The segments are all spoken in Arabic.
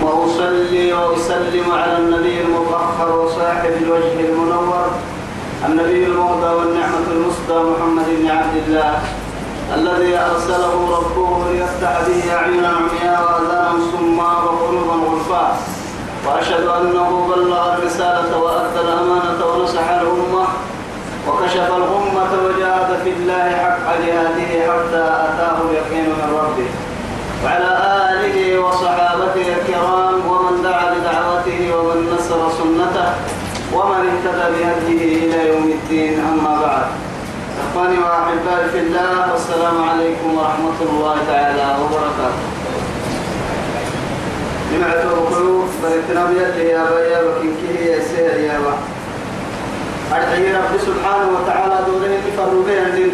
ثم أصلي وأسلم على النبي المطهر وصاحب الوجه المنور النبي المهدى والنعمة المسدى محمد بن عبد الله الذي أرسله ربه ليفتح به أعينا عمياء وأذانا صماء وقلوبا غلفاء وأشهد أنه بلغ الرسالة وأدى الأمانة ونصح الأمة وكشف الغمة وجاهد في الله حق جهاده حتى أتاه اليقين من ربه. وعلى آله وصحابته الكرام ومن دعا بدعوته ومن نصر سنته ومن اهتدى بهديه إلى يوم الدين. أما بعد إخواني وأحبائي في الله والسلام عليكم ورحمة الله تعالى وبركاته. نمعته قلوب بريتنا بيده يا بيا وكنكه يا سير يا با أدعي رب سبحانه وتعالى دوره فروا بين الدين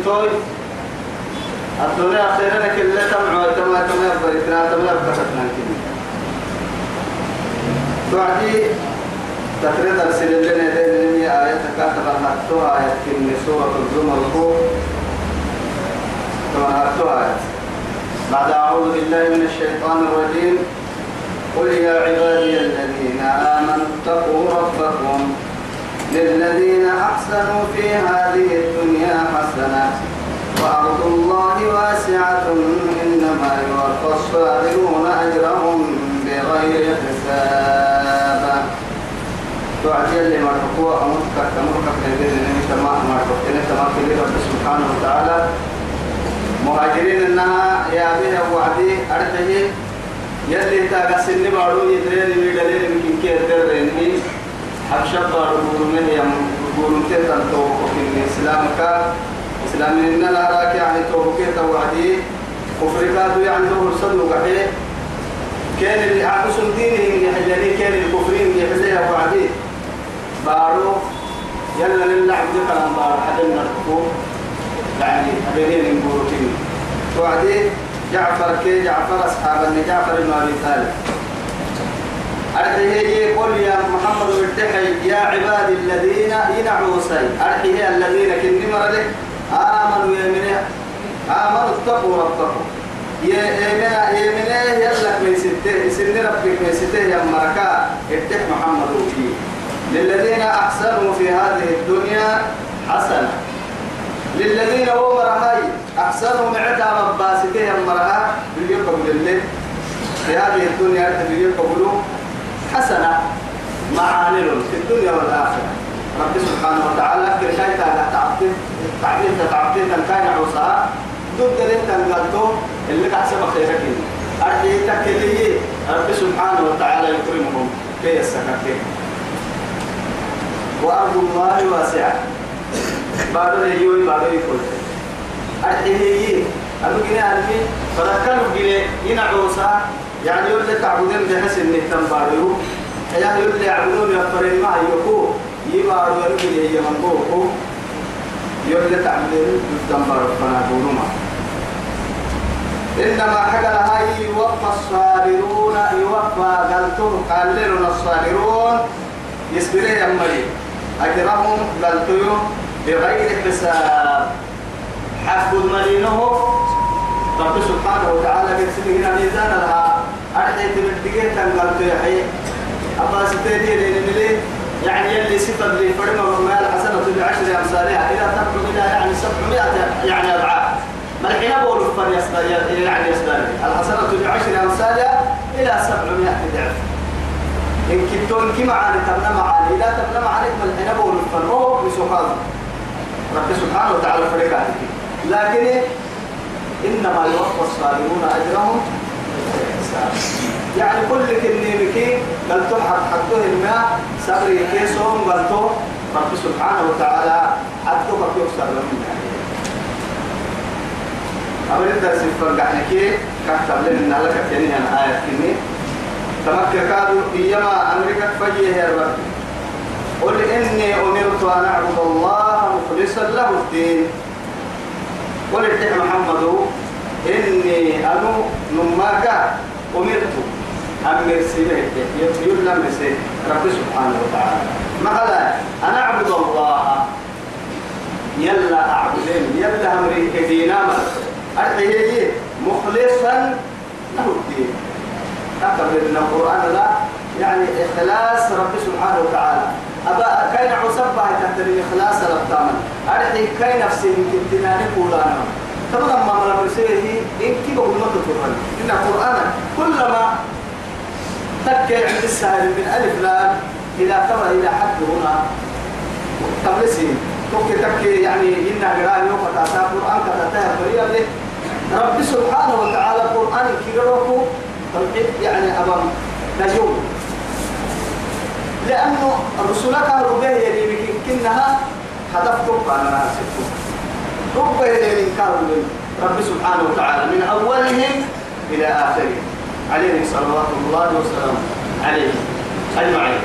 الدنيا خيرنا كل تمع وتما تما بريتنا تما بركتنا كده توعدي تفريد أرسل لنا دين آية كاتب الحطوها آية في سورة الزمر فوق كما آية بعد أعوذ بالله من الشيطان الرجيم. قل يا عبادي الذين آمنوا اتقوا ربكم للذين أحسنوا في هذه الدنيا حسنة وأرض الله واسعة إنما يوفى الصابرون أجرهم بغير حساب. توعدي اللي ما تقوى أمرك في الدين تما ما تقتني تما في رب سبحانه وتعالى. مهاجرين إنها يا بها وعدي أرتهي يلي تاغا سني بارو يدرين ويدلين يمكن كي يدرين حبشب بارو بورمه يم بورمته تنتو في الإسلام كا إسلام إن لا راك يعني توبكي توعدي. كفر كادو يعني دور صدو قحي كان اللي عكس دينهم يحلني كان الكفرين يحلها وعدي. بارو يلا لله عبد كلام بارو حدا نركو. يعني أبينين نقولوا وعدي جعفر كي جعفر أصحاب جعفر بن أبي طالب. أرحيه قل يا محمد ارتحي يا عبادي الذين ينعوا سي أرحيه الذين كن مردك آمنوا يمنع آمنوا اتقوا ربكم. يا يمنا يلك من سته سن ربك من سته يا مركا ارتح محمد وفي للذين أحسنوا في هذه الدنيا حسنة. للذين هو مرهاي. أحسنوا معتا مباسته مرها بيجيب قبل في هذه الدنيا قبله حسنة. معاني في الدنيا والآخرة. رب سبحانه وتعالى كرشاي تعالى تعبتين تعبتين تعبتين كان عوصا ضد اللي تنقلتو اللي كحسب خيرك أرجي تكلي رب سبحانه وتعالى يكرمهم في السكاكين وأرض الله واسعة. بعد اليوم بعد يقول. أبو جنيه ألفي فذكروا جنيه. ينعوسا يعني يقول تعبدين بحسن نهتم باريو يعني يقول يعبدون يفرين ما يكو يبارو يرمي لي يمن بوكو يقول لك تعبدين نهتم بارو فنابونو ما إنما حقل هاي يوفى الصابرون يوفى قلتهم قال لنا الصابرون يسبرين يمري. أجرهم قلتهم بغير حساب. حسب المدينة رب سبحانه وتعالى يرسل هنا ميزان لها. أرحي تبدقين تنقلت يا حي. أبا ستيدي لي يعني يلي صفة اللي فرما وما الحسنة بعشر أمثالها. إلى تبلغ إلى يعني 700 يعني أضعاف. ملحنا بقول فر يعني يصدر الحسنة بعشر أمثالها إلى 700 ضعف. إن كنتون كي معاني تبنى معاني. لا تبنى معاني ملحنا بقول فر هو بسوحان رب سبحانه وتعالى فريق لكن إنما يوفى الصابرون أجرهم يعني كل كنيمك قلتم حق حقه الماء صبري كيسهم قلتم رب سبحانه وتعالى حقه فك يكسر لهم أمر الدرس فرق عنك كتب لنا لك كني أنا آية كني تمكن كادوا إيما أمريكا فجيه يا رب. قل إني أمرت أن أعبد الله مخلصا له الدين. قل محمد إني أنا نماك أمرت أمر سيبه يقول لم رب سبحانه وتعالى. مثلا أنا أعبد الله. يلا أعبدين يلا أمري دينا أرحيه مخلصا له الدين. أكبر من القرآن لا. يعني إخلاص رب سبحانه وتعالى. أبا كاين عصبة تحت الإخلاص لبتامن أرحي كاين نفسي يمكن تناني قولانا طبعا ما ملا برسيه إن كيف أقول ما تفرن إن القرآن كلما تكي عند السهل من ألف لام إلى ترى إلى حد هنا. تبلسين توكي تكي يعني إن قراءة يوم فتاة القرآن كتاتها فريا له رب سبحانه وتعالى القرآن كيروكو توحيد يعني أمام نجوم. لأنه رسولك ربه يلي كنها هدفتك أنا ناسكتك يلي كانوا رب سبحانه وتعالى من أولهم إلى آخرهم. عليه صلوات الله وسلامه عليه أجمعين.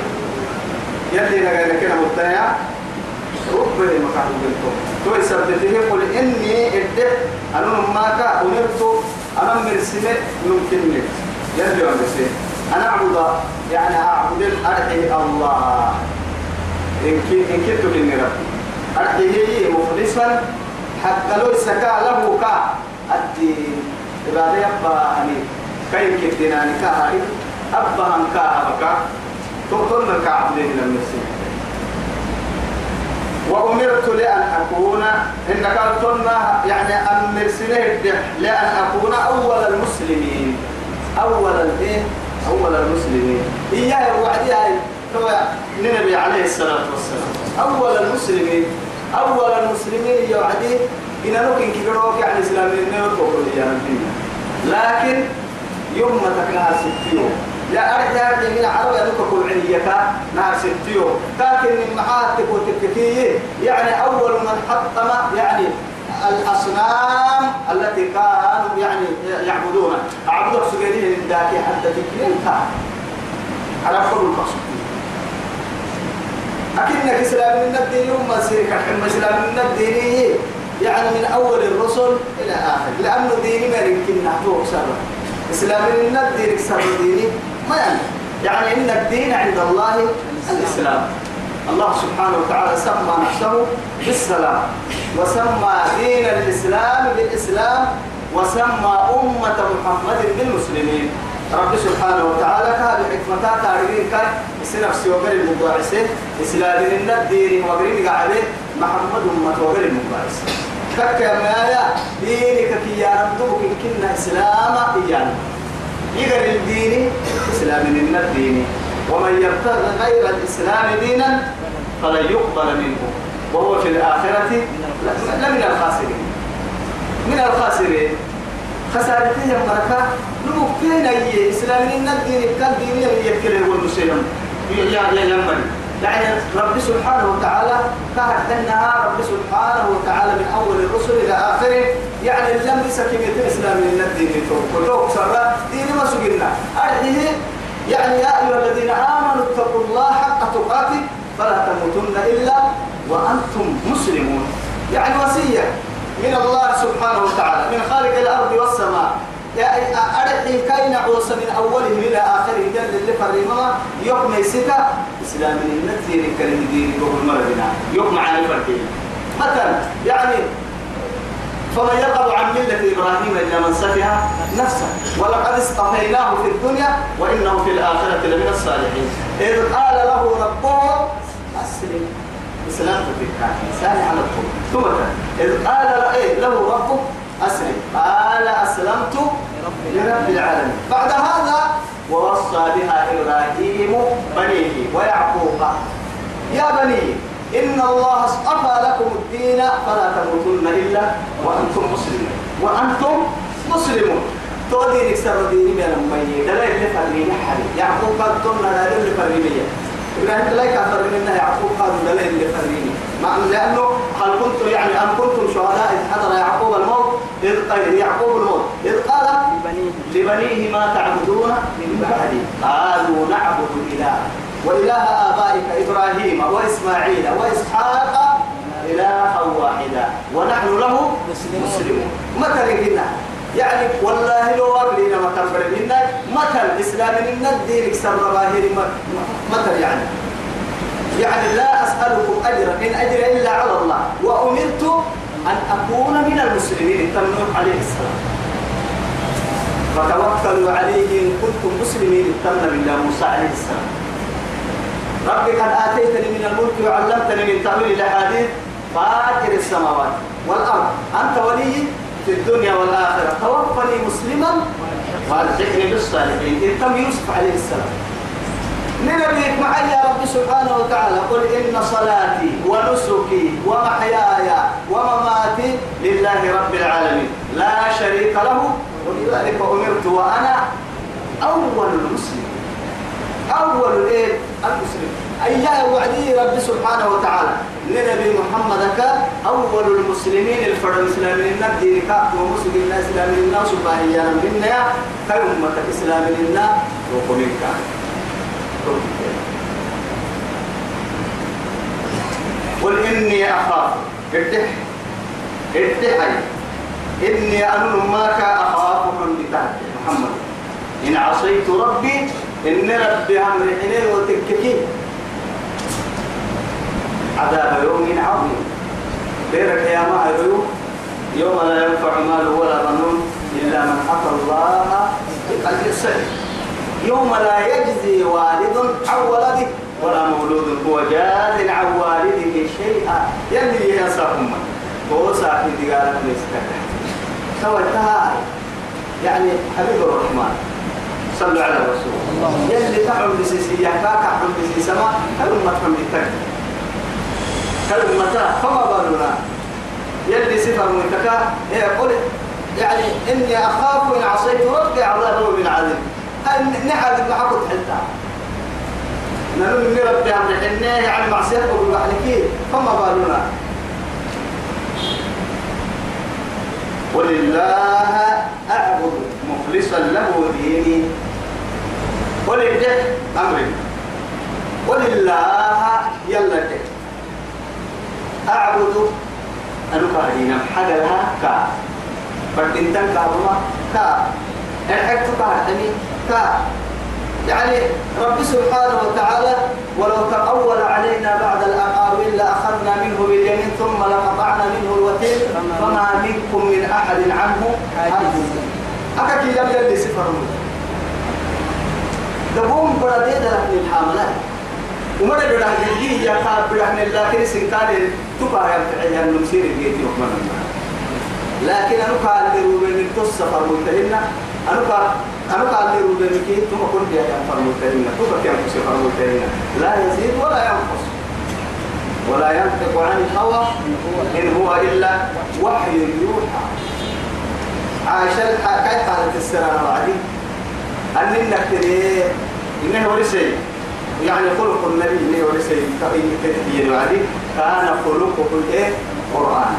يلي نقال كنا متنع ربه مكانه بنتم تو يثبته قل إني إدت أنا ماك أمرت أنا مرسمة ممكن يلي ومرسمة أنا أعبد يعني أعبد أرحي الله. إن كنت مني ربي. أرحيه مخلصا حتى لو سكا له كا الدين إبادة يبقى هني كاين كتنا نكاها؟ أبا هم كاها بكا. تقول لك عبدين لم يسمع وأمرت لأن أكون إن قلتنا يعني أمر سنة لأن أكون أول المسلمين. أول الإيه؟ أول المسلمين. إياه وعدي هاي النبي عليه الصلاة والسلام. أول المسلمين. أول المسلمين يوعدي إن نكن كبروك يعني إسلامين نوتوكل يا لكن يوم ما تكنها ست يوم يا أرجع من عرب يدك كل عنيكا نار ست يوم لكن من معاتك وتككيه يعني أول من حطم يعني الأصنام التي كانوا يعني يعبدونها أعبدوا سجدين من ذاك حتى تكلين على كل المقصود أكنك إسلام من الدين يوم سيرك حما إسلام من الدين يعني من أول الرسل إلى آخر. لأنه ديني ما يمكن نحتوه سبب. إسلام من الدين كسر ديني. ما يعني. يعني إن الدين عند الله الإسلام. الله سبحانه وتعالى سمى نفسه بالسلام. وسمى دين الإسلام بالإسلام. وسمى أمة محمد بالمسلمين. رب سبحانه وتعالى كان حكمتا تاريخ كان سنفسي وغير المبارسين إسلام الدين وغير قاعدين محمد أمة وغير المبارسين كك يا مايا دينك كي يردوك كنا إسلام إيانا. يقر الدين إسلام من الدين ومن يبتغي غير الإسلام دينا فلن يقبل منه. وهو في الآخرة لمن الخاسرين. من الخاسرين. خسارته يا بركة نمكن أي إسلام من الدين كان دين يكله والمسلم يا يا يمن يعني رب سبحانه وتعالى كهدنها رب سبحانه وتعالى من أول الرسل إلى آخره. يعني لم يسكن الإسلام من الدين كلوك سر دين ما سجلنا أرحيه يعني يا أيها الذين آمنوا اتقوا الله حق تقاته فلا تموتن إلا وأنتم مسلمون. يعني وصية. من الله سبحانه وتعالى من خالق الأرض والسماء. أرحي كاين عوص من أوله إلى آخره. جل اللي فرمما يوم يسكا إسلام الدين كلمة دين قبل مرضنا. يوم عن الفرقين مثلا يعني فمن يرغب عن ملة إبراهيم إلا من سفها نفسه. ولقد اصطفيناه في الدنيا وإنه في الآخرة لمن الصالحين. إذ قال له ربه أسلم. إسلام تفكها إنسان على الطول ثم إذ قال إيه له ربه أسلم. قال أسلمت لرب العالمين. بعد هذا ووصى بها إبراهيم بنيه ويعقوب. يا بني إن الله اصطفى لكم الدين فلا تموتن إلا وأنتم مسلمون. وأنتم مسلمون. تودي نكسر ديني من المية دلائل لفرمية حالي يعقوب قد تمنى دلائل لفرمية إبراهيم لا يكفر منها يعقوب قالوا لا اللي فريني لأنه هل كنتم يعني أم كنتم شهداء إذ حضر يعقوب الموت؟ إذ قال يعقوب الموت. إذ قال لبنيه, ما تعبدون من بعدي. قالوا نعبد إله. وإله آبائك إبراهيم وإسماعيل وإسحاق إلها واحدا. ونحن له مسلمون. متى لنا يعني والله لو أبلينا متى فرمينا متى الإسلام من الدين يكسر ظواهر متى يعني. يعني لا أسألكم أجرا إن أجر إلا على الله. وأمرت أن أكون من المسلمين. تمنوح عليه السلام. فتوكلوا عليه إن كنتم مسلمين. تمنى بالله موسى عليه السلام. ربي قد آتيتني من الملك وعلمتني من تأويل الأحاديث. فاكر السماوات والأرض. أنت ولي في الدنيا والآخرة. توفني مسلما وألحقني بالصالحين. إن تم يوسف عليه السلام. نبيك معي يا رب سبحانه وتعالى قل إن صلاتي ونسكي ومحياي ومماتي لله رب العالمين. لا شريك له ولذلك أمرت وأنا أول المسلمين أول الإيه المسلم. أيها وعدي رب سبحانه وتعالى. لنبي محمد أول المسلمين الفرد الإسلامي الدين كا ومسلم الناس إسلامي الناس سبحانه منا كأمة إسلام الناس وقمين قل إني أخاف. ارتح. ارتحي إني أنا ماك أخاف من محمد. إن عصيت ربي إن ربي أمر حنين وتككي. عذاب يوم عظيم. بيرك يا ما يوم لا ينفع مال ولا بنون إلا من أتى الله بقلب سليم. يوم لا يجزي والد عن ولده ولا مولود هو جاز عن والده شيئا. يلي ينساهم هو ساكن دقالك ليس سوى يعني حبيب الرحمن. صلوا على الرسول. يلي تعم بسيسية كاكا عم بسي سما كلمة بتك كلمة فما بالنا. يلي صفة متكا يقول يعني إني أخاف إن عصيت ربي عذاب من عظيم نعد معكم حتى نقول من ربي عم حنيه يعني معصيته بالبحلكين فما بالنا. ولله أعبد مخلصا له ديني. ولله أمر ولله يلا أعبد أنك حاجة لها؟ كا فردين كا كا الحق كا يعني رب سبحانه وتعالى ولو تقول علينا بعد الأقاويل لأخذنا منه باليمين ثم لقطعنا منه الوتين فما منكم من أحد عنه حاجز أكاكي لم يلي سفر دبوم بردي ده من الحاملات وما نقدر نجي يا خاب الله كل سنكان تبا يا فعيا نمسير الجيتي وكمان لكن أنا قال من تصفر متهنا أنا قال أنا قال لي روبن كي ثم كنت يا فر متهنا تبا كم تصفر متهنا لا يزيد ولا ينقص. ولا ينطق عن الهوى إن هو إلا وحي يوحى. عاش كيف حالة السنة وعدي أن نكتري إنه ورسي. يعني خلق النبي إنه ورسي. كتير وعدي كان خلقه الإيه قرآن.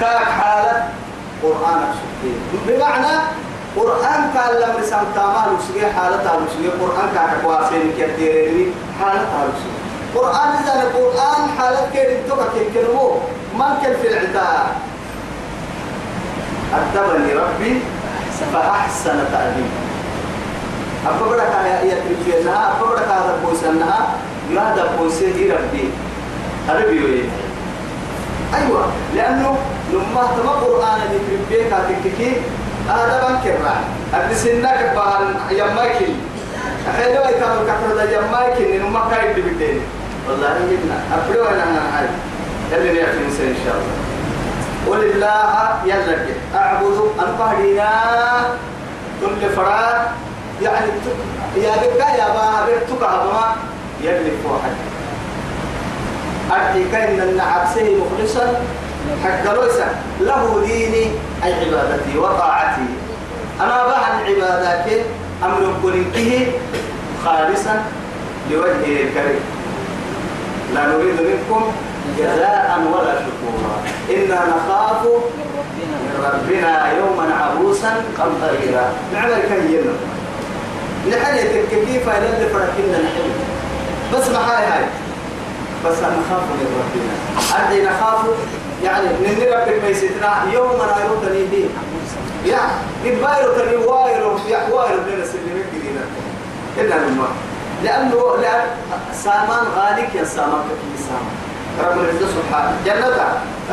كاك حالة قرآن بمعنى قرآن كان لم رسام تامال وسجي حالة وسجي قرآن كاك كواسين كتيرني حالة وسجي قرآن إذا القرآن حالة كير توكا كيرمو ما كان في العتاب أدبني ربي فأحسن تأديبي أفبرك يا يا تريفينها أفبرك هذا بوسنها ما هذا بوسه ربي أربي أيوة لأنه لما تما قرآن اللي في كاتككي هذا بنكر أبسنك بان يماكل. حلو يتعمل كفر ده يماكل إنه ما كايد بدين والله جبنا أبلو أنا أنا هاي اللي نعرف إن شاء الله. ولله يلا أعبد أنقهدنا كل فراد يعني يا بكا يا با بكتك هبما يلف واحد أرحي كأن النعبسه مخلصا. حق لوسا له ديني أي عبادتي وطاعتي. أنا بها عباداتي أمر كنكه خالصا لوجهه الكريم. لا نريد منكم جزاء ولا شكورا. إنا نخاف من ربنا يوما عبوسا قمطريرا. نعمل كهينا نحن كيف إلى اللي فرحنا نحن بس ما هاي هاي. بس نخاف من ربنا. أدي نخاف يعني من ربك ما يسيتنا يوم لا يرد به يا يبايرو تني وايرو يا وايرو بين السلمين كدينا إلا لما لأنه لأن سامان غالك يا سامان كتير سامان. رب العزة سبحانه. جنة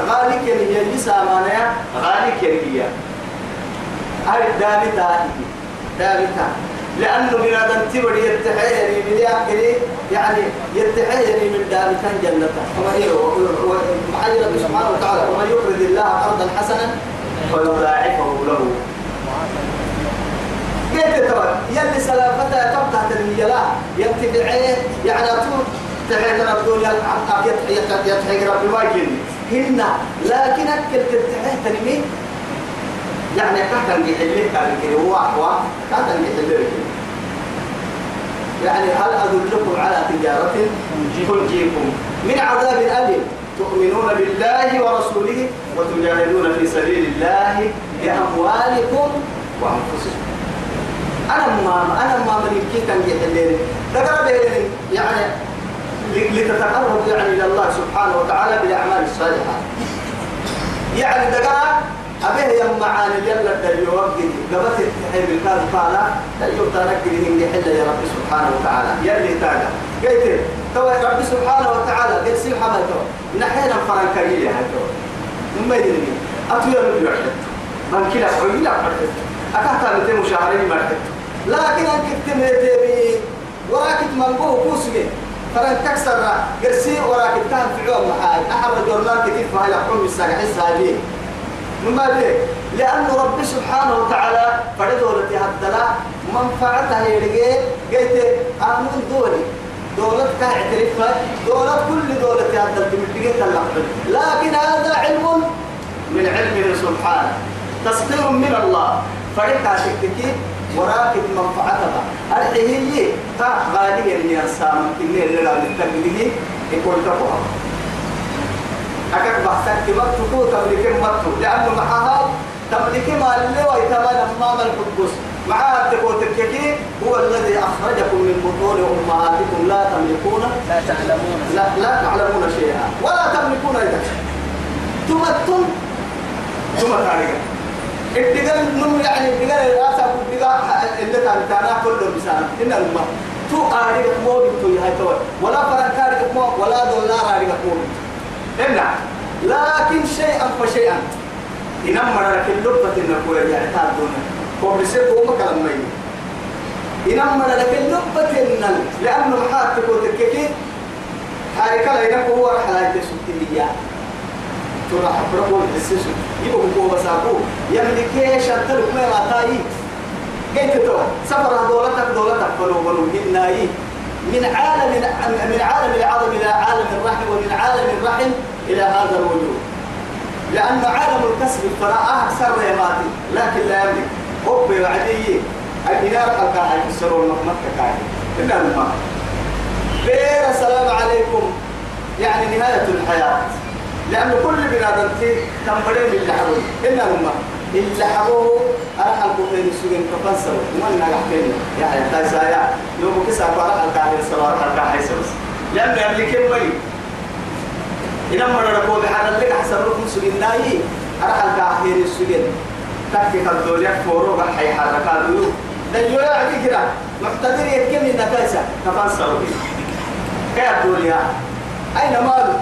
غالك يا هي سامان يا. غالك يا هي. هاي دابتا دابتا لأنه من هذا التبر يتحيني من يأكل يعني يتحيني من دابتا جنة وما هي ومحي رب سبحانه وتعالى. ومن يقرض الله قرضا حسنا فيضاعفه له. قلت ترى يلي سلافته تبقى تنميلا يتبعيه يعني تحيي ربنا يتحيي ربي ما يجيني هنا لكن أكل تتحيي تنمي يعني كهتن يحليه كان هو أحوى كهتن يحليه يعني هل أدلكم على تجارة؟ تنجيكم من عذاب أليم تؤمنون بالله ورسوله وتجاهدون في سبيل الله بأموالكم وأنفسكم. أنا ما أنا ما من كي كان يحلين ذكر يعني لتتقرب يعني إلى الله سبحانه وتعالى بالأعمال الصالحة. يعني ذكر أبيه يوم معاني يلا الدليل وقدي قبت التحيب الكاذ قال تأيوب تنكر من يحل يا رب سبحانه وتعالى. يلي تاجا قلت تو رب سبحانه وتعالى قد سيب حملته. نحينا فرنكرية هاتو ما يدري أطير من يحدث من كلا حويل أحدث أكثر من مشاهرين مرحت لكن أنك تمهتبي وراكت منبوه كوسمي فرن تكسر قرسي وراكت كان في عوام محاي أحد جورنال كتير فهي حكم الساقع السابين مما ليه؟ لأن رب سبحانه وتعالى فرد التي هدلا منفعتها يرجع قلت قانون دولي. دولة كاعترف. دولة كل دولة هدل تمتلقين اللحظة لكن هذا علم من علمه سبحانه. تسخير من الله. فريقها تكتكي وراكب منفعتها الحين تا غاليا يا سامن كني اللي لا نتكلم يقول تقوى. أكاد بحثك كمت تقول تملك مت لأنه معها تملك ما اللي ويتمنى أمام القدس معها تقول تككي هو الذي أخرجكم من بطون أمهاتكم لا تملكون لا تعلمون. لا, لا تعلمون شيئا. ولا تملكون إذا تمتم ثم تعرفون الدجال نم يعني الدجال الراس أبو الدجال اللي تانا كله بسان إن الماء تو أريد مو بتو يهاي ولا فرنكار مو ولا دولار أريد مو إن لكن شيئا فشيئا. إنما لك اللبة النقوة يعني تادونا هو بيصير هو مكلم مين إنما لك اللبة النل لأنه محاتك وتككي هاي كلا ينقوا هو رحلة تسوتية ترى حبرك والحسيس يبقى هو بسابو يملك شرط ما غطاي قلت تو سفر دولتك دولتك فلو فلو هناي من عالم من عالم العظم إلى عالم الرحم ومن عالم الرحم إلى هذا الوجود. لأن عالم الكسب الفراء سر يا ماتي لكن لا يملك. أبي وعدي الإنار خلقها هاي السرور مكة كاي إنها الماء بير السلام عليكم. يعني نهاية الحياة. لأن كل بنادم تنبرين من حبوه إنه اللي حبوه أرحل السجن كفنسر ومن نجحتين يعني تايسايا يوم كسا فرح الكاهر سوار الكاهر بس لأن اللي كم بلي إذا مرة ركوب حنا لك حسب لكم سجن ناي أرحل كاهر السجن. تكفي الدنيا فورو بحي حركات يو. دنيو يعدي كده. محتدر يتكلم نكاسة كفنسر كيف الدنيا أين ماله؟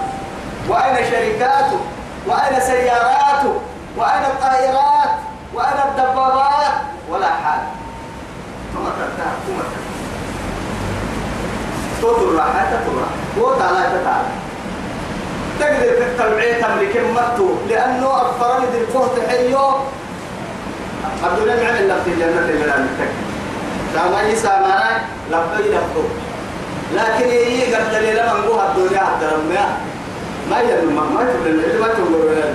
وأين شركاته؟ وأين سياراته؟ وأين الطائرات وأين الدبابات ولا حال. ثم ترتاح تطر راحة. تطر وتعالى تتعالى تقدر تتبعي تملك مرتو لأنه أغفرني ذي الفهد حيو. عبد الله معمل لك في الجنة اللي لا نتك سامعني سامعنا لبي لبو لكن يجي قد لي لما نقول الدنيا الدرمية ما يلم ما اللي ما ولا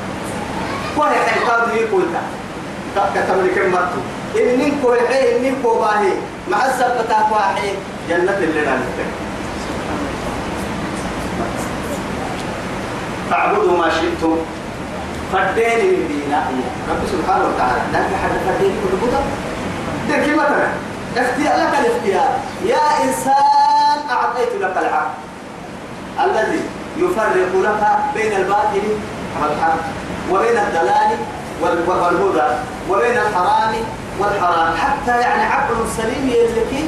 تكينيكو كوي حيقاد يكوي تا كتملك المرتو إنين كوي حي إنين كوي باهي مع الزبطة واحد. جنة اللي نالك فاعبدوا ما شئتم. فديني من دينا رب سبحانه وتعالى. لكن حد فديني من البدر ده مثلا اختيار لك الاختيار. يا إنسان أعطيت لك العقل الذي يفرق لك بين الباطل. والحق وبين الدلال والهدى وبين الحرام والحرام. حتى يعني عقل سليم يلكي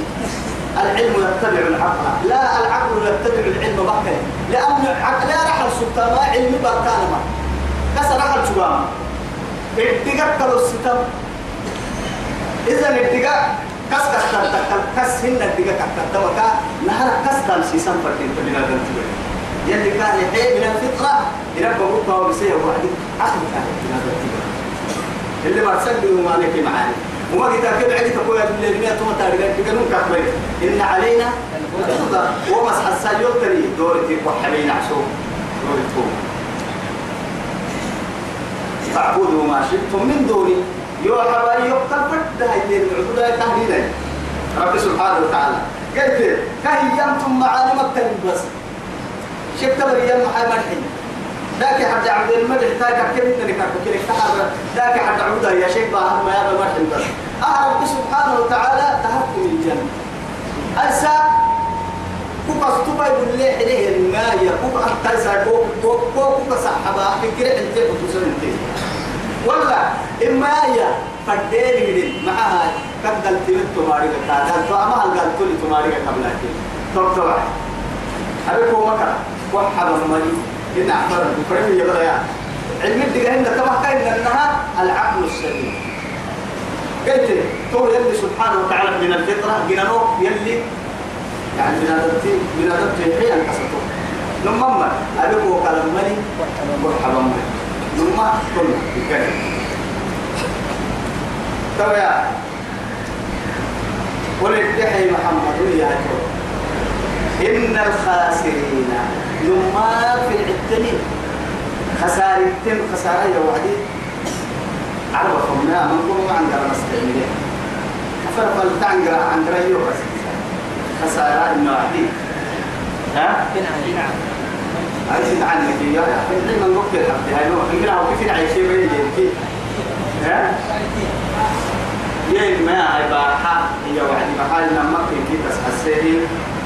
العلم يتبع العقل. لا العقل يتبع العلم بكر لأن لا رحل سلطان علم بركان ما. كسر رحل شبام اتقاء كلو الستم إذا اتقاء كس كس كس كس هن اتقاء كس كس نهر كس دام سيسم فرتين تبنا دنتبه يلي كان يحيي من الفطرة يربى بطة وبسيه واحد. عقل كان اللي ما تصدقوا ما لك معاني وما قلت كده عندي تقول يا ابن المية ثم تارجع تقولون كفري إن علينا الهدى ومسح السجود تري. دورتي وحبين عشو دورتكم فاعبدوا ما شئتم من دوني. يوحى بأي يقتل فرد هاي العبودة تهديدا رب سبحانه وتعالى قلت كهيمتم معاني مكتب بس شفت مريم محمد حين ذاك حد عبد المدح تاك كم انك كنت تحر ذاك حد عبد يا شيخ باه ما يا مرحم بس أعرف سبحانه وتعالى. تهكم الجنة. أسا كوكا ستوبا يقول لي عليه الماء كوكا أنت سا كوكا كوكا صحبا فكرة أنت بتوصل أنت. ولا إما يا فدين من معها قد قلت لي تماري قد فأما هل قلت لي تماري أكيد طب طبعا. أبيكم مكة وحب المريض إن أحضر بكرة يبغى يا علم الدقة هنا كما كان إنها العقل السليم. قلت تو يلي سبحانه وتعالى من الفطرة جنانو يلي يعني من أدبتي من أدبتي حين حسنتو لما ما أبيك وكلام ملي مرحبا ملي لما كل بكرة تو يا ولدحي محمد يا جو إن الخاسرين لما في العتنين خسارتين خسارة يا وعدي عرب فمنا من كل ما عندنا نستعمله أفر فلت عندنا عندنا يو بس خسارة إنه عدي ها؟ عايز عنك يا أخي من وقت الحب هاي ما خلينا أو كيف نعيش بين كيف؟ ها؟ يين ما هاي باحة هي وعدي محل لما في كيف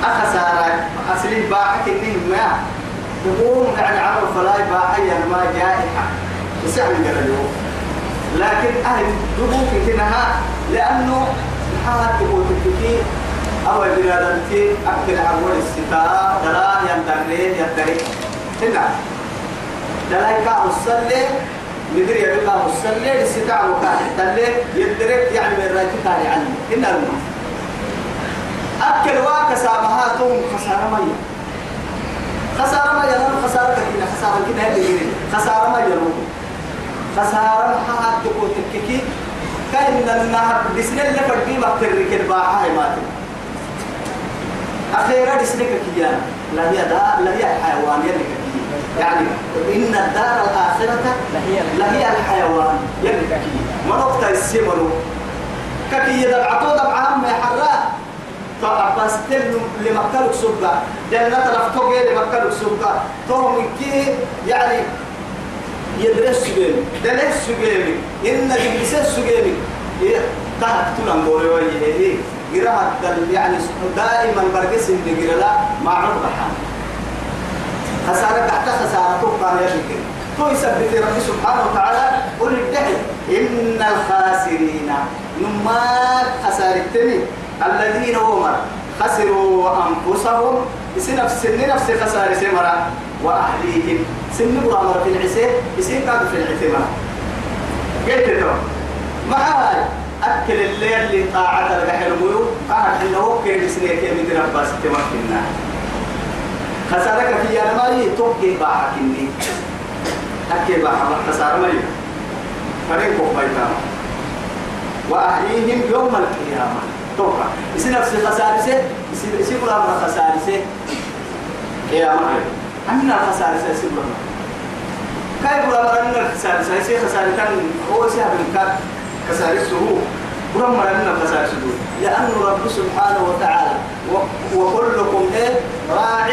أخسارة أصلي باحة كنيه ما. تقوم يعني عرب فلا باحة ما جائحة. يعني قال لكن أهل دبوك كنها لأنه حالة تقول تكتي أو بلادتي أكل عمود الستاء دلا يندرين يندرين. هنا. دلا يكاه السلة مدري يبقى السلة الستاء وكاه تلي يدرك يعني من رأيك تاني عني هنا الماء أكل واكسا مهاتهم خسارة مية. خسارة مية لأنه خسارة كده خسارة كده خسارة مية لأنه. خسارة حات تقول تككي كأن النهر بسم الله فردي ما ترك الباحة ماتي أخيرا دسنك كيان لا هي دا لا هي الحيوان يلي يعني إن الدار الآخرة لا هي الحيوان يلي كي مرقت السمر. ككي يدبعتو دبعهم ما يحراه فبس تل لمكالك سبقة جنة رفتو لمكالك سبقة توم كي يعني يدرس سجيمي. دلس سجيمي. إن جلس سجيمي. تحت تلان بوري ويه دل يعني دائما إن جرلا ما عرض بحال خسارة تحت خسارة تبقى يا شكل تو يثبت ربي سبحانه وتعالى. قل الدحي إن الخاسرين. نما خسارتني. الذين هم خسروا أنفسهم نفس نفس خسارة سمرة وأهليهم. سن برامر في العسير يصير كاد في العتمة قلت له ما هاي؟ أكل الليل اللي طاعة البحر ميو قاعد إنه وكيل سنيك من رباس تمكننا خسارك في أنا مالي توكي باحك إني. أكي باحك خسارة مالي فريق بيتام وأهليهم يوم القيامة. توقع يصير نفس خسارسة يصير يصير أمر خسارسة قيامة أمنا خسارسة يصير أمر كيف ولا مرنا خسارسة يصير خسارة كان هو سيها بالكاد خسارسة هو ورم مرنا خسارسة لأن رب سبحانه وتعالى وكلكم إيه؟ راع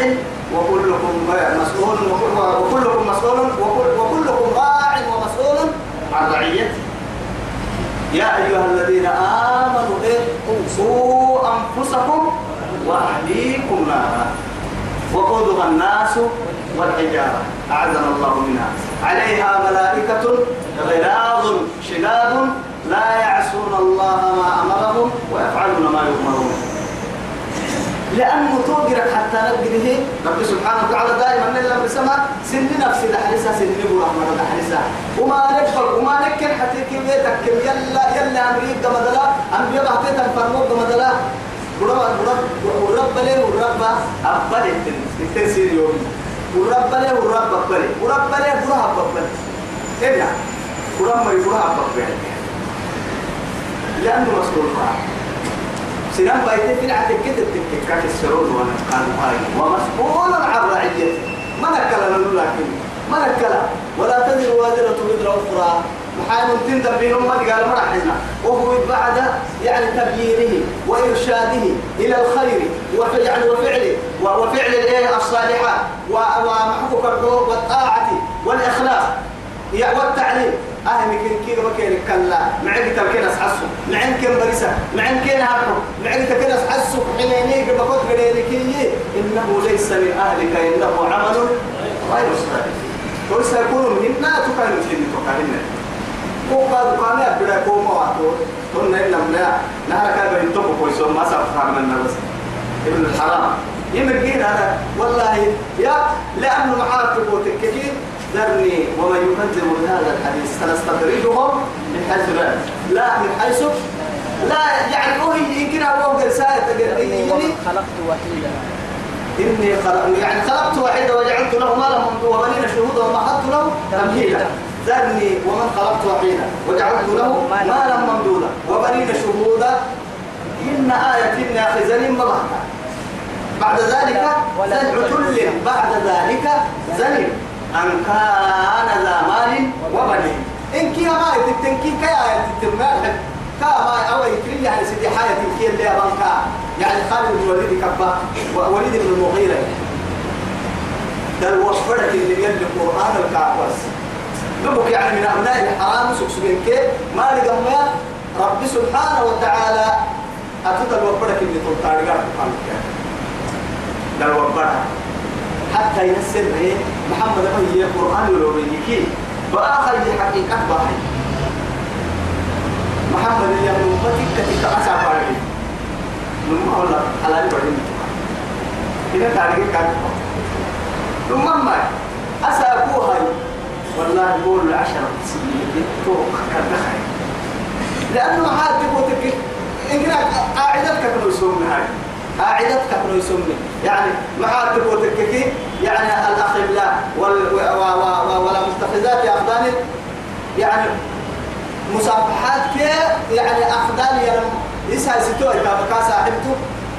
وكلكم مسؤول وكلكم مسؤول وكلكم راع ومسؤول عن رعيته. يا أيها الذين آمنوا إيه؟ قوا أنفسكم وأهليكم نارا. وقودها الناس والحجارة. أعاذنا الله منها. عليها ملائكة غلاظ شداد لا يعصون الله ما أمرهم ويفعلون ما يؤمرون. لأنه توقرك حتى نقره رب سبحانه وتعالى دائما نلا بسما سن نفسي دحرسها سن برحمة دحرسها وما نقبل وما نكن حتى كم يلا يلا أمريك دمدلا أنبياء بحتيتك فرموك دمدلا. ورب ورب ورب له ورب أبدا التنسير يومي. ورب له ورب أبدا ورب له ورب أبدا إلا ورب ما يورب أبدا لأنه مسؤول عنه سنان بايتي في العتك كده تككك السرور وأنا قال هاي ومسؤول عن رعيته. ما نكلا لكن ما نكلا ولا تزر وازرة وزر أخرى. محال تندم بينهم ما قال مرحنا وهو بعد يعني تبيينه وإرشاده إلى الخير. وفعل وفعله. وفعل الإيه؟ الصالحات. ومحبوك والطاعة والإخلاص. والتعليم. أهم كن كيلو وكين كلا. معك تركنا سحسو معك كن بريسة. معك كن هرب معك تكنا سحسو حينيك بقول كي إنه ليس من أهلك إنه عمل غير صالح. وسيكون منا تكان في تكان وقد قال أبدا كوما واتو تقولنا إن لم نهار كذا بنتوكو كويسون ما سافر من الناس ابن الحرام. يمكن هذا. والله يا لأنه معاك تقول كثير ذرني ومن يكذب بهذا الحديث. سنستدرجهم من حيث لا لا من حيث لا يعني هو يمكن هو رسالة إني خلقت وحيدا. إني خلق يعني خلقت وحيدا وجعلت له مالا ممدودا وبنين شهودا ومهدت له تمهيدا. ذرني ومن خلقت وحيدا وجعلت له مالا ممدودا وبنين شهودا. إن آية إن أخي زنين مضحكا بعد. ذلك زن عتل بعد ذلك زنين أن كان ذا مال وبنين إن كي ما يتتنكي كي يتتمال كما أو يكري يعني سيدي حاجة كي اللي أبانكا يعني خالد بن وليد كبا وليد بن المغيرة. دل وفرك اللي يلي القرآن الكعبس. لبك يعني من أبناء الحرام سكسبين كي. ما لقمنا رب سبحانه وتعالى. أتدل وفرك اللي تلتاري قرآن دل وفرك حتى ينسر به محمد هو القرآن ولو بيجي فآخر حقيقة باهي. محمد يا أمتك كتك أسعى باري نما ولا حلال باري إذا تاريخ كان نما ما أسعى بوهاي والله بقول العشرة سنين توق كدخل لأنه حال تقول إن قاعدتك كانوا يسوون هاي. قاعدتك كانوا يسمي يعني مع تبوتك يعني الأخلاء وال ولا متخذات أخدان يعني مصافحات كي يعني أخدان يعني إسها ستوى كما كان صاحبته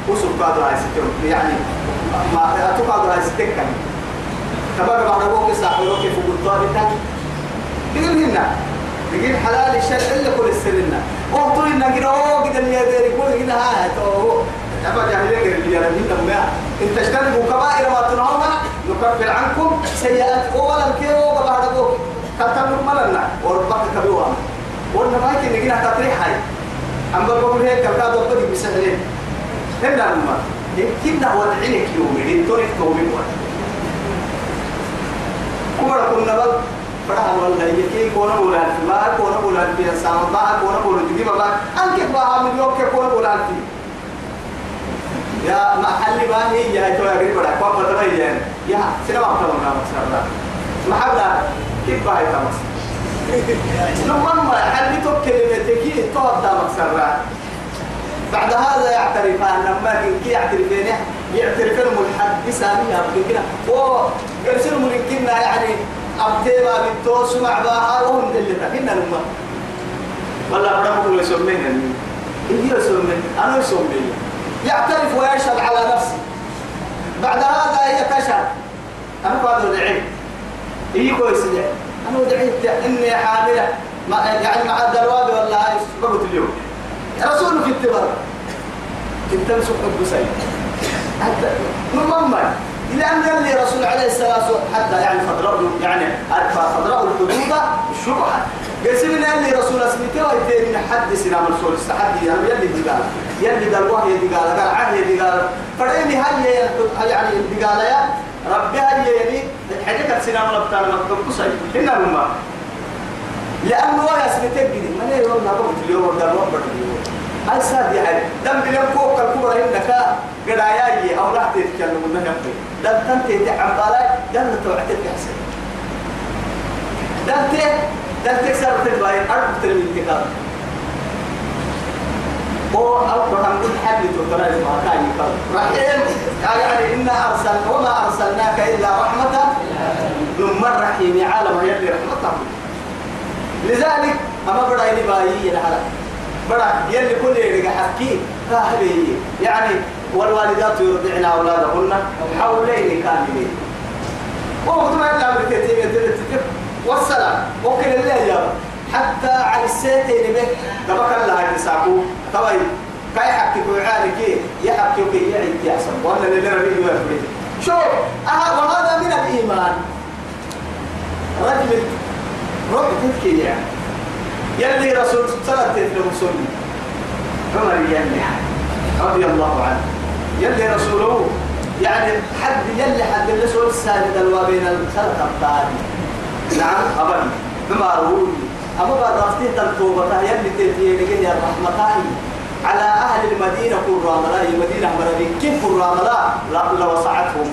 وسوق قادر هاي ستوى يعني ما هاي ستوى كان كما بعد أبوك صاحبه كيف قلت ذلك هنا تقول حلال الشرع اللي كل السرنا وطول إنك أوه كده اللي يدري كل كده ها تو أبا جاهلية غير اللي يرى من إن تجتنبوا كبائر ما تنهون. نكفر عنكم. سيئات أولا كيو بعد أبوك كتبوا ملنا وربك كبيوان قلنا ما يمكن نجينا تطريح هاي. أم بقول هيك كذا ضبطي بسهلين. هنا لما كنا وضعينك يومي؟ لنتورك تومي واحد كورا كنا بل. فرح والله يكي كونا بولا ما كونا بولا في سام ما كونا بولا جدي ما أنك بها من يوم كونا بولا في؟ يا محل ما هي يا تو يا غريب بڑا كم مطلب هي يا سينما أكتر من نام سردا محبلا كيف باي تمس لما ما كلمة تكي تو تمس سردا بعد هذا يعترفان لما كي يعترفين يعترفين المحدث سامي أبكي كنا ويرسلوا من كنا يعني أبتيبا بالتوس مع باها وهم دلتا كنا لما والله ربك اللي يسمينا إيه يسمين أنا يسمين يعترف ويشهد على نفسه. بعد هذا هي تشهد أنا قادر دعي إيه كويس دعي أنا دعيت إني حاملة. يعني مع الدرواب ولا هاي بقت اليوم. رسول في التبر. انت مسك حب سيد. حتى مما لأن اللي رسول عليه الصلاة والسلام حتى يعني فضروا يعني فضروا الحدود الشبهة قسمنا اللي رسول اسمته ويتين حد سنا رسول استحد يعني يلي دي قال يلي قال وهي دي قال عهي دي قال. فريني هاي يعني دي قال يا ربي هاي يعني؟ حاجة سنا ولا بتاع مكتوب قصي هنا لما لأنه هو يسمتك جدي من هي والله بقول اليوم ده الوقت اليوم هاي ساد يعني دم بلم فوق الكبرى إنك قد عياي أو تتكلم من دم تنتهي تعم بالي دم دم دم تكسر ما كان يقال رحيم. يعني إنا أرسل وما أرسلناك إلا رحمة ثم الرحيم عالم يلي رحمته. لذلك أما بدا يلي بايي بدا يلي كل يلي حكي فاهلي يعني والوالدات يرضعن أولادهن حولين كاملين. وهو إلا بالكتيب يدل والسلام. ممكن اللي يا حتى على السيتين به. دبك الله يساقو طيب كاي حكي وعالك يحكي كي؟ يعيد يحسن وأنا اللي فيه يفرد شوف أه وهذا من الإيمان. رجل روح تبكي يعني. يلي رسول صلاة المسلم عمر يلي رضي الله عنه. يلي رسوله يعني حد يلي حد اللي سوى السادة الوابين السلطة الثاني نعم أبدا بما روي أما بعد رفتين تلتوبة يلي تيجي يا الرحمة على أهل المدينة كل راملا المدينة مرابين كيف كل راملا لا وسعتهم.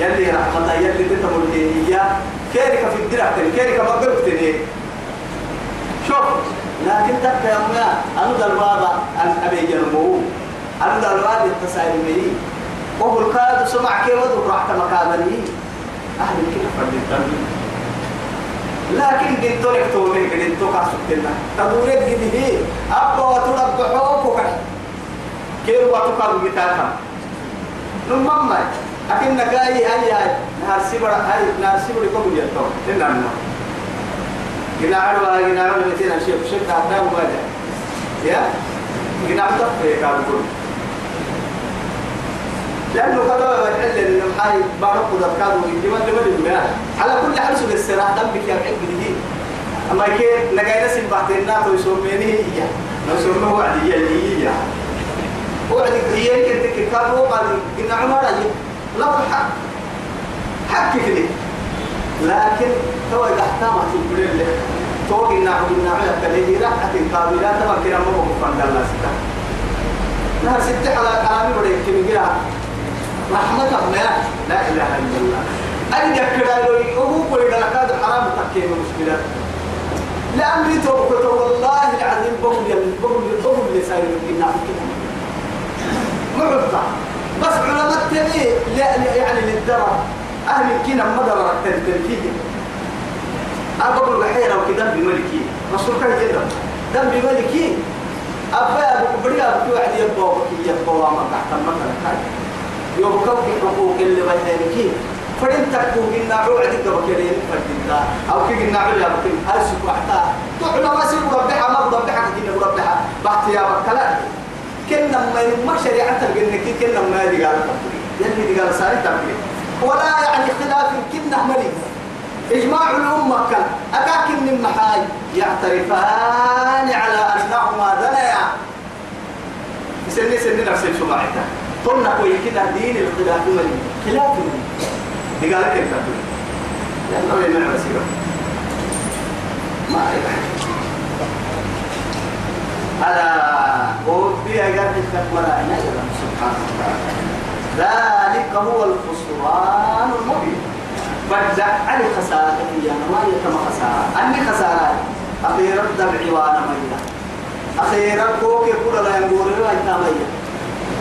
يلي رحمة يلي تتمر هي. كيرك في الدرع كيرك ما قلت شوف. لكن تبقى يا أمنا أنا البابا أبي جنبه أنا البابا التسالمي وهو الكاد سمع كيف ودك رحت مكانني أهل كيف فردت لكن دينتونك تومي دينتو كاسوتنا تقولك دي هي أبا وتربح حقوقك كيف وتقال بتاعها نمما أكن نكاي هاي هاي. نهار سبرا هاي نهار سبرا كم يتو تنام جنا عروا جنا عروا مثلا شيء شيء تعبنا وبدا يا جنا عروا كابو لأنه كذا الحل اللي محاي بارك كانوا يجيبوا لما لما على كل حال سوى السراح دم بك يا حق دي أما كي نجاي نسيب بعد الناس ويسوميني هي نسومه وعد هي هي وعد هي كنت كانوا قال إن عمر لا حق حق كده لكن تو يحتاج في كل اللي تو إن عبد النعمة كله راحة كاملة تما كنا ما بقول الله ستا نهار ستة. على كلامي بدي كم كده رحمة الله لا إله إلا الله. أن يكره له هو كل كذا حرام تكين مشكلة. لأمري توبك والله العظيم بقول يا بقول بقول لسان الدين معطى بس علماء لا يعني للدرر أهل الكينا مدر التنفيذ أقول بحيرة وكذا بملكي. رسول كان جدا. دم بملكي. أبا أبو بريا بتوع علي أبو يبوا ما تحت مثلا يوبكوك حقوق اللي بيتك فدين تكو إن عوعد الدبكرين فدين أو كي إن عوعد يبكين هاي سبحتا تعلم ما سيب ربحها ما ربحها كي ربحها بحت يا بكلا كنا ما ما شريعة الجنة كنا ما دي قال يلي دي قال ساري تبكي ولا يعني اختلاف كنا ملك إجماع الأمة كان أكاكن من محاي يعترفان على أنهما ذنيا سنة سنة نفس الشماعتها قلنا كوي كده دين الخلاف ملي خلاف ملي دي قالت أنت. لأنه يمنع مسيرة. ما أعرف. على وفي أجاب التكبر سبحانه وتعالى ذلك هو الخسران المبين. فجأة علي خسارة يا ما يتم خسارة أني خسارة أخيرا دمعي وأنا ميلا أخيرا كوك يقول لا ينقول لا يتامية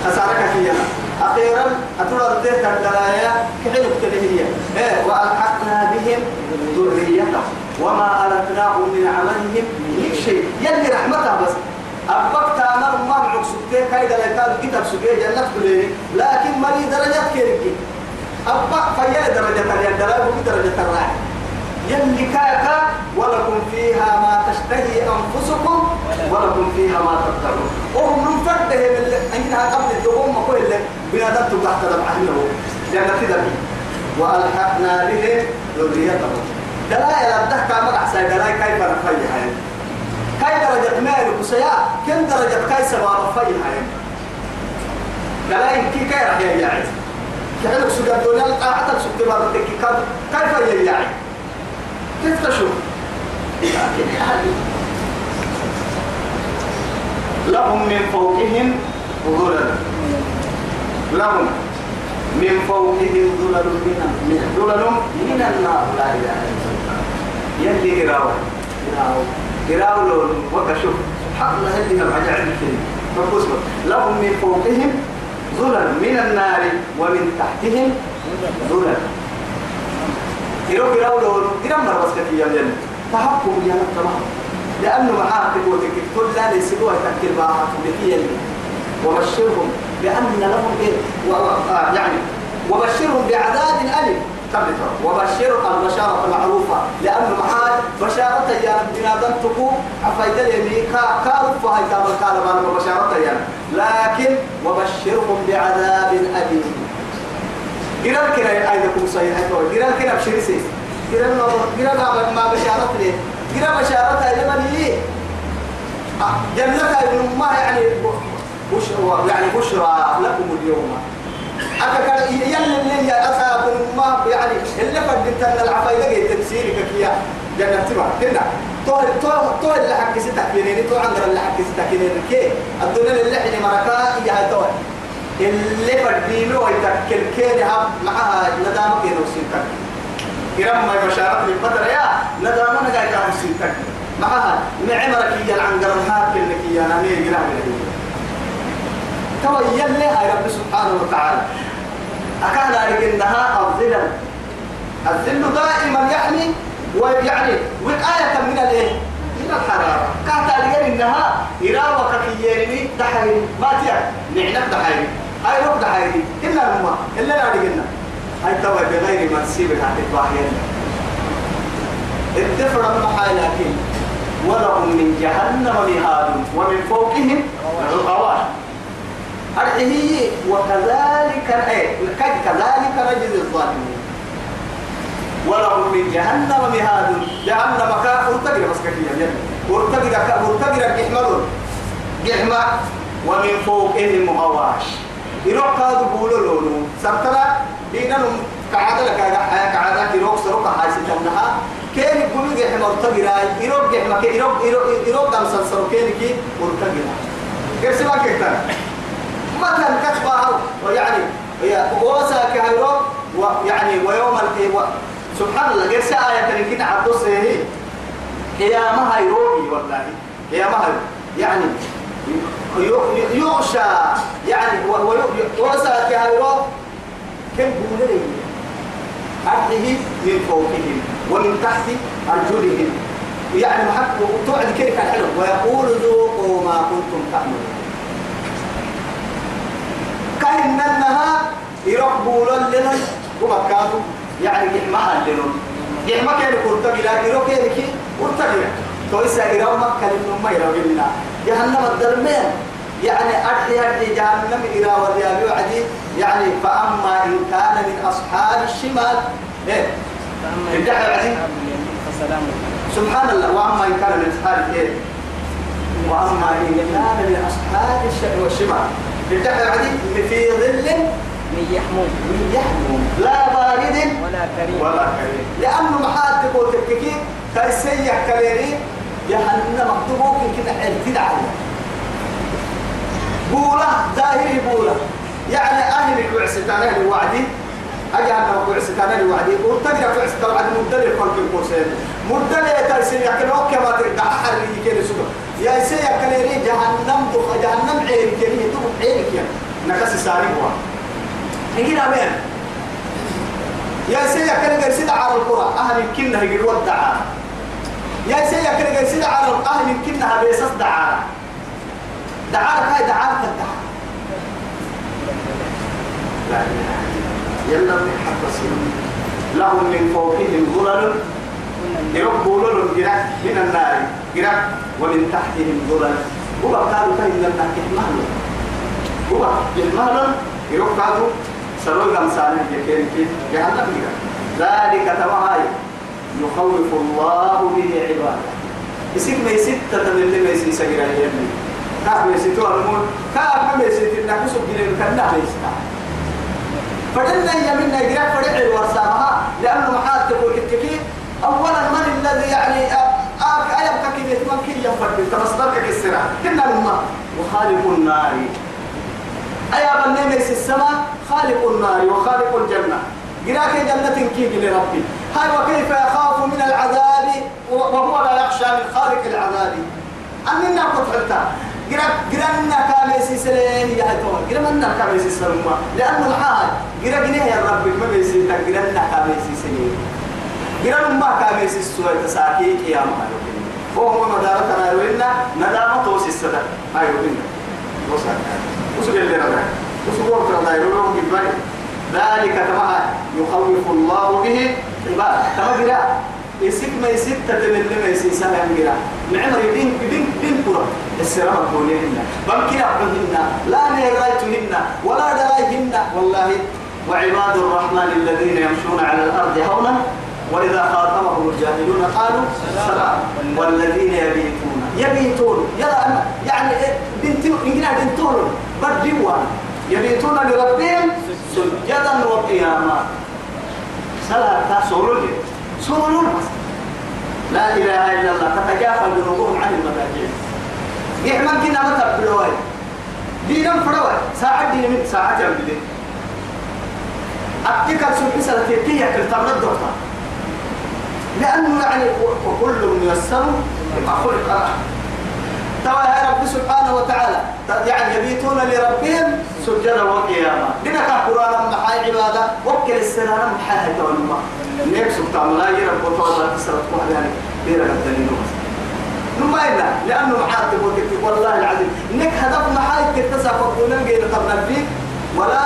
خسارك فيها. أخيرا أترى الدين الدلايا كحلو هي إيه وألحقنا بهم ذريتهم. وما ألتناهم من عملهم من شيء. يلي رحمتها بس. أبقى تامر ما معك سكتين كايدا لكاد كتاب سكتين جنة كليني لكن مري درجات كيركي. أبقى فيا درجة اليد درجة درجة الراحة يلي كاكا ولكم فيها ما تشتهي أنفسكم ولكم فيها ما تضطرون وهم من فرده من أنها قبل الدقوم ما كل بنادم تحت دمعه جنة دمي. وألحقنا بهم ذريتهم دلائل الدهكة مقع سيدلاي كيف نفيها؟ يعني كاي درجة مال وسيا كم درجة كاي سوا رفيها يعني؟ دلائل كي كاي رح يجعل كحلو سجى الدنيا حتى سجى بارك كيف يجعل كيف تشوف؟ لهم من فوقهم ظلل. لهم من فوقهم ظلل من ظلل من النار لا إله إلا الله. يلي قراوه قراوه قراوه لون وكشوف سبحان الله هذه الرجع فقصوا لهم من فوقهم ظلل من النار ومن تحتهم ظلل. يرو قراوه لون قراوه مربس كتير الجنة تحكم يا تمام. لأنه معاه تقولك كل لا يسيبوها تأكل معها تبكي وبشرهم بأن لهم إيه؟ يعني وبشرهم بعذاب أليم. وبشر البشارة المعروفة لأنه معاه بشارة يا بنادم تكو أفايد لي كا كارف فهي تام الكلام بشارة يا لكن وبشرهم بعذاب أليم. قرال كنا أيدكم صحيح قرال كنا بشري سيف. قرال قرال ما بشارة ليه؟ قرال بشارة أيضا ليه جنة ما يعني بشرى يعني بشرى لكم اليوم. أكا يلا اللي يا ما يعني اللي فدت أن العفايدة جاي تمثيلك كيا جنة تبع كنا. تو تو تو اللي حق ستة كينين تو عندنا اللي حق ستة كينين كي؟ الدنيا اللي حين مركا يا تو اللي فدينه ويتكل كين هم معها ندامة كينو سيتك كرام ما بشارة البدر يا ندامة نجاي كام سيتك معها معمرك يا العنقر الحاكم لك يا نمير جرام تويل لها رب سبحانه وتعالى. أكان ذلك إنها الظلل الظل دائما يعني ويعني وقاية من الإيه؟ من الحرارة. كانت ذلك إنها إراوة كييني دحيري. ما تيا. نعنب دحيري. هاي روك دحيري. إلا الماء إلا لا رجلنا هاي توي بغير منسيب عن الباهين الدفر لكن ولهم من جهنم مهاد ومن فوقهم غواش هذه وكذلك إيه كذلك نجزي الظالمين. ولهم من جهنم مهاد. جهنم كا ارتقي بس كثير ارتقي كا ارتقي الجحمل جحمة ومن فوقهم غواش. يروح كادو بولو لونو سرتنا دينهم كعادة لك كعادة يروح سروك هاي ستنها كين يقولوا جحمة ارتقي راي يروح جحمة كي يروح يروح يروح دم سرسرو كين كي ارتقي راي كيف سباك كتير مثلا كتبها ويعني وسا كهيرو ويعني ويوم القيامة. سبحان الله قرس آية كده عبدوس هي قيامة هيروبي والله. قيامة يعني يغشى. يعني وسا كهيرو كم بولي أرضه من فوقهم ومن تحت أرجلهم. يعني محق وتوعد كيف الحلو ويقول ذوقوا ما كنتم تعملون. كاين منها يربوا لنا ومكاتو. يعني جحمها لنا. جحمة كان يقول تقلا يرو كان كي ورتقلا تويسا يرو مكة لنا ما يرو لنا جهنم الدرمين. يعني أرضي أرضي جهنم إلى وديابي وعدي. يعني فأما إن كان من أصحاب الشمال. إيه. سبحان الله. وأما إن كان من أصحاب إيه. وأما إن كان من أصحاب الشمال الدحر عدي في ظل من يحموم. من يحموم. لا بارد ولا كريم. ولا كريم. لأنه محاد تقول تككي كيسيح كريري جهنم مكتوبوك كده حيل تدعي بولة ظاهري بولة. يعني أهل الوعستان أهل الوعدي أجي أنا وعستان أهل الوعدي وتقرأ في عستان الوعدي مدلل خلق القرسين مدلل ترسل لكن أوكي ما تقدر حري كده سوى يا سيا كليري جهنم دخ جهنم عينك يعني تبقى عينك يعني نكسي ساري هو هنا بين يا سيا كليري سيد على القرى أهل الكنة يقول ودعا يا سيا كليري سيد على أهل الكنة بيسس دعا. دعا هاي دعا الدعا لا إله يلا من حق لهم من فوقهم ظلل. يربوا لهم جرح من النار. جرح ومن تحتهم ظلل. هو قالوا من النار كحمال هو كحمال يربوا سروي غمسانه يكين كي جهنم جرح ذلك تمهاي يخوف الله به عباده. يسيك ما يسيت تتمنى ما يسيس جرح يمني كاف ما يسيتوا المول كاف ما يسيت النكسو جرح كنا ما يسيتها فدلنا يمنا جرا فرع الورسامها لأنه محال تقول أولا من الذي يعني أيبقى كيف من كي ينفرد تمصدرك كسرة كنا لما. وخالق النار. أيا بني ميس السماء؟ خالق النار وخالق الجنة. جراك جنة كيف لربي هاي وكيف يخاف من العذاب؟ وهو لا يخشى من خالق العذاب. أننا جرا جرنا كاميسي سلين يا هتوه جرا منا كاميسي سلما لأنه الحال جنيه يا رب ما بيسي تجرنا كاميسي سلين جرا ما كاميسي سوى تساكي يا مالك وهو مدارتنا يروينا ندامة توسي السدا هاي يروينا وصل وصل اللي رضا وقت رضا يروينا بالبني ذلك كما يخوف الله به عباد كما جرا يسيك ما يسيك تتمنى ما يسيك سهل جرا معمر يدين يدين يدين كرة السلام كونهن بمكن أبهن لا نرايتهن ولا درايهن والله وعباد الرحمن الذين يمشون على الأرض هونا وإذا خاطبهم الجاهلون قالوا سلام. والذين يبيتون. يبيتون. يلا يعني بنت إنجنا بنتون. بديوان يبيتون لربهم سجدا وقياما. صلاة سورون سورون لا إله إلا الله. تتجافى جنوبهم عن المضاجع يعمل كنا ما تبلوي دينا فروي ساعة دين من ساعة جنبي سبحي سلتي كل تمر الدكتور لأنه يعني وكل ميسر لما خلق له. توا يا رب سبحانه وتعالى يعني يبيتون لربهم سجدا وقياما. لنا قرآن محاي عبادة؟ وكل السنة محاي تولما نيك سبحان الله؟ يرب وطوضا تسرت واحد يعني بيرا الدليل نما إلا لأنه محاي تقول والله العظيم نك هدف محاي تكتسى فقونا غير قبل فيك. ولا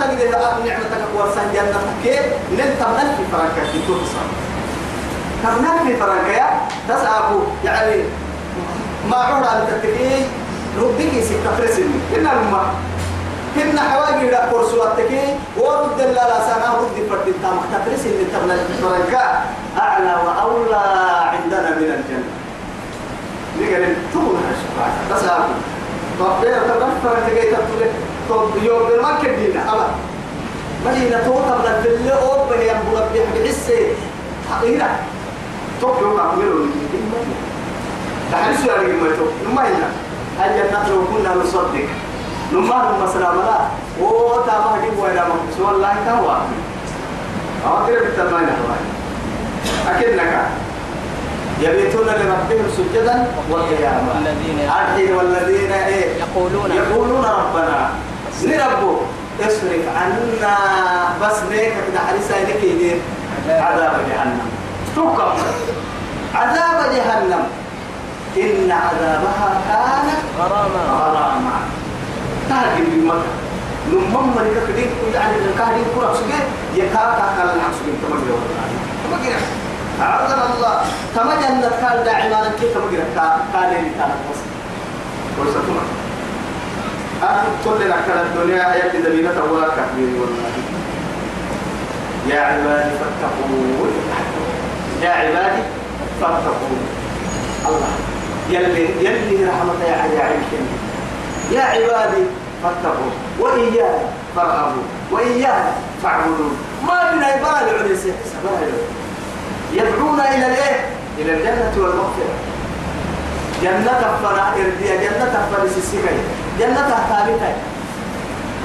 تجد نعمتك ورسان جنتك كيف؟ لن تمنل في فرنكا في توصل تمنل في فرنكا تسعى يعني ما عورا لتتكي ربك ستة فرسني إن الماء إن حواجي لا كورسو التكي ورد لا لا سنة رد فرد التام تفرس اللي تبنى الفرنكا أعلى وأولى عندنا من الجنة. نقول تقول هالشفاعة أقول طب تغفر أنت جاي تقول طب يوم المكة دينا. أبا مدينة توتا من الفيلة أو بني أبو ربي بحسه حقيقة تقول ما أقوله تحرس يا رجل ما يتوب نما هنا هل جنة لو كنا نصدق نما نما سلام لا وتا ما هدي وين ما سوى الله كوا أو كده بالتمانية أكنك يبيتون لربهم سجدا وقياما الحين والذين إيه يقولون يقولون ربنا لربه اصرف عنا بس ليك كده حريصة لك يدير عذاب جهنم تقم عذاب جهنم. إن عذابها كان غراما. غراما. تهجم بالمكة نمم من كدين يعني الكاهدين كرة سجى يكاكا كان العكس من تمجر تمجر أعوذنا الله. تمجر كان داعما كي تمجر كان لي كان بس وسطنا أخذ كل نكال الدنيا هي دليلة ولا كبير والله. يا عبادي فاتقون يا عبادي فاتقون. الله يلي يلي رحمة يا عليكم يا عبادي فاتقوا وإياي فارهبوا وإياي فاعبدون. ما بنا عبادة سبائل يدعونا إلى الإيه؟ إلى الجنة والمغفرة. جنة فنا إرديا جنة فنا سيسيكي جنة ثابتة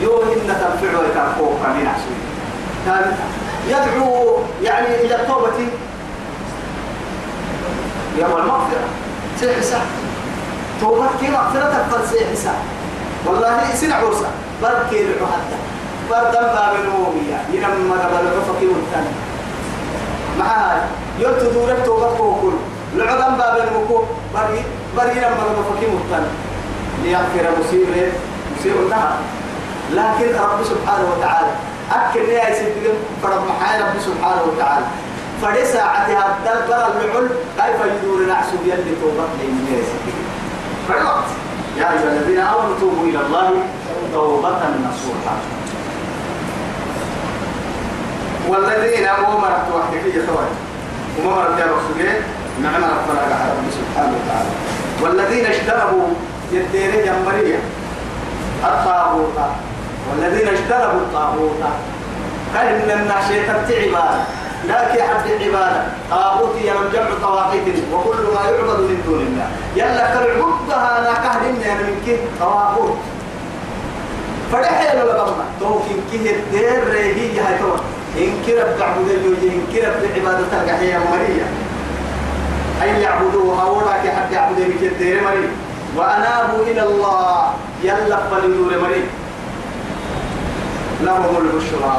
يوم إن تنفع ويتنفوق من عشرين ثابتة. يدعو يعني إلى التوبة. يوم المغفرة سيح سح توبة كي مغفرة فلسي حساب والله سنع عرسة. بركي حتى بردن باب الأمومية ينمى قبل عفقي والتاني معها يلت دورك توبة كوكول. لعظم باب المكو. بري بري لما قبل عفقي والتاني ليغفر مصيبة. مصيب النهر. لكن رب سبحانه وتعالى أكل يا سيدنا فرب محايا رب سبحانه وتعالى. فدي ساعتها الدبر العل كيف يدور نعسو يلي توبة للناس فالوقت يا أيها الذين آمنوا توبوا إلى الله توبة نصوحا والذين أمرت وحدك يا خوان ومرت يا رسول نعم ربنا على سبحانه وتعالى. والذين اشتروا يدير جمبرية الطاغوت. والذين اشتروا الطاغوت. قال إن الناشئة عبادة لكن حد العبادة طاغوت ينم جمع طواغيت وكل ما يعبد من دون الله. يلا كالعبدها أنا كهرنا من كه طواغوت فدحيل لبما توكين كه الدير رهي هاي تو إن كرب تعبد اليوجي إن كرب العبادة تلقى مريا أي يعبدوها ولا كحد يعبد من الدير مريا وأنابوا إلى الله. يلا فلدور مريم. لهم البشرى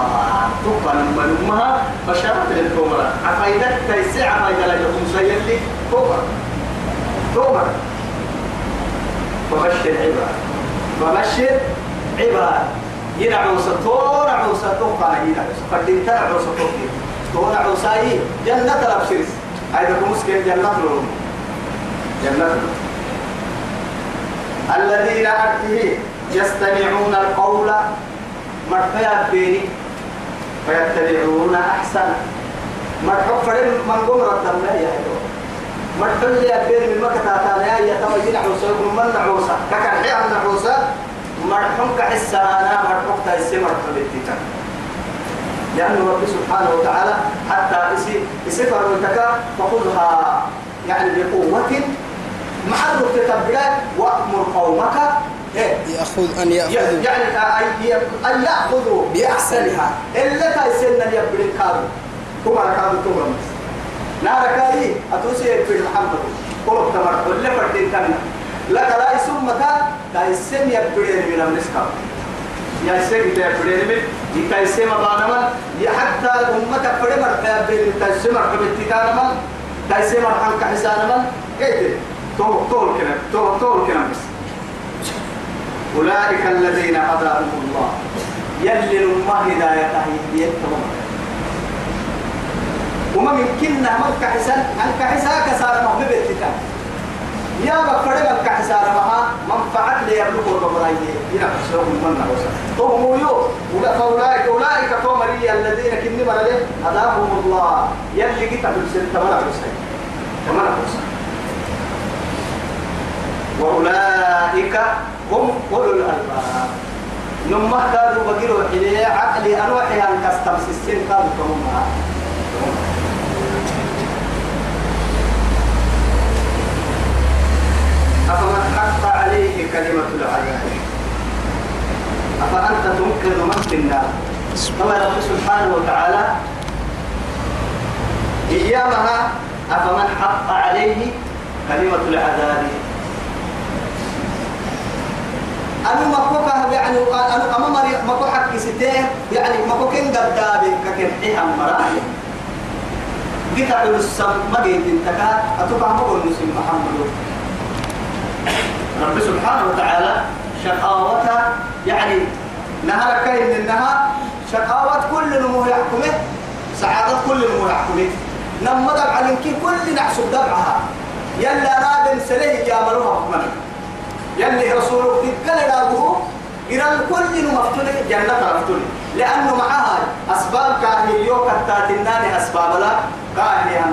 تقبل من أمها بشرة للكومرة عفايدك تيسع عفايدة لكم سيلي كومر كومر فبشر عباد فبشر عباد ينعو ستور عو ستور فانا ينعو فردين تنعو ستور تور عو ساي جنة الأبشرس هذا كمسكين جنة لهم جنة الذين أكله يستمعون القول مرحبا بيني فيتبعون أحسن. مرحب فرين من قمر الدم لا يهدو مرحب لي بين من مكة تاتا يا توجين عوسى يكون من عوسى ككن حي عن عوسى مرحب كحسانا مرحب تايسي مرحب التكا لأن رب سبحانه وتعالى حتى اسي إسي فرمتك فخذها يعني بقوة. محل تتبعات وأمر قومك؟ يأخذ أن يأخذوا يعني أن يأخذوا بأحسنها. إلا تايسن يبري كادو كما ركادو تمرمس نار كاي أتوسي في محمد قلوب تمر. ولا فردين كنا لك لا يسمى مكا تايسن يبري من المسكا يا سيد يبري من. يكايسن مبانما حتى أمتك فرد مرحبا بين تايسن مرحبا تكانما تايسن مرحبا كحسانما. كيف طول طول كلام طول طول كلام بس أولئك الذين هداهم الله. يلي ما هداية هديتهم وما من كنا من كحسن عن كحسا كسار محبب الكتاب يا بفرد من كحسار مها لي يبلغ الربراي ينفسهم من نوسا هم يو. فأولئك أولئك تومري الذين كني مرله هداهم الله. يلي كتاب السنة ولا عرسين وما نوسا وأولئك هم أولو الألباب. نما كانوا بقيروا إليه عقلي أروحي أن كستمس السن كانوا كهم أفمن حق عليه كلمة العذاب؟ أفأنت تنقذ من في النار؟ كما رب سبحانه وتعالى إيامها أفمن حق عليه كلمة العذاب؟ أنا ما كوكا يعني أنا أما مري ما كو حق ستين يعني ما كو كن قدابي ككن حيها جيت على السم ما جيت أنت كا أتوقع ما قول مسلم محمد. رب سبحانه وتعالى شقاوتها يعني نهار كاين النهار شقاوة كل نمو يحكمه سعادة كل نمو يحكمه. دبع لنكي كل نحسب دبعها. يلا رابن سليه جاملوها حكمنا يلي رسولك تكل دابه إلى الكل مفتون جنة مفتون لأنه معها أسباب كاهي يوكا تاتناني أسباب لا كاهي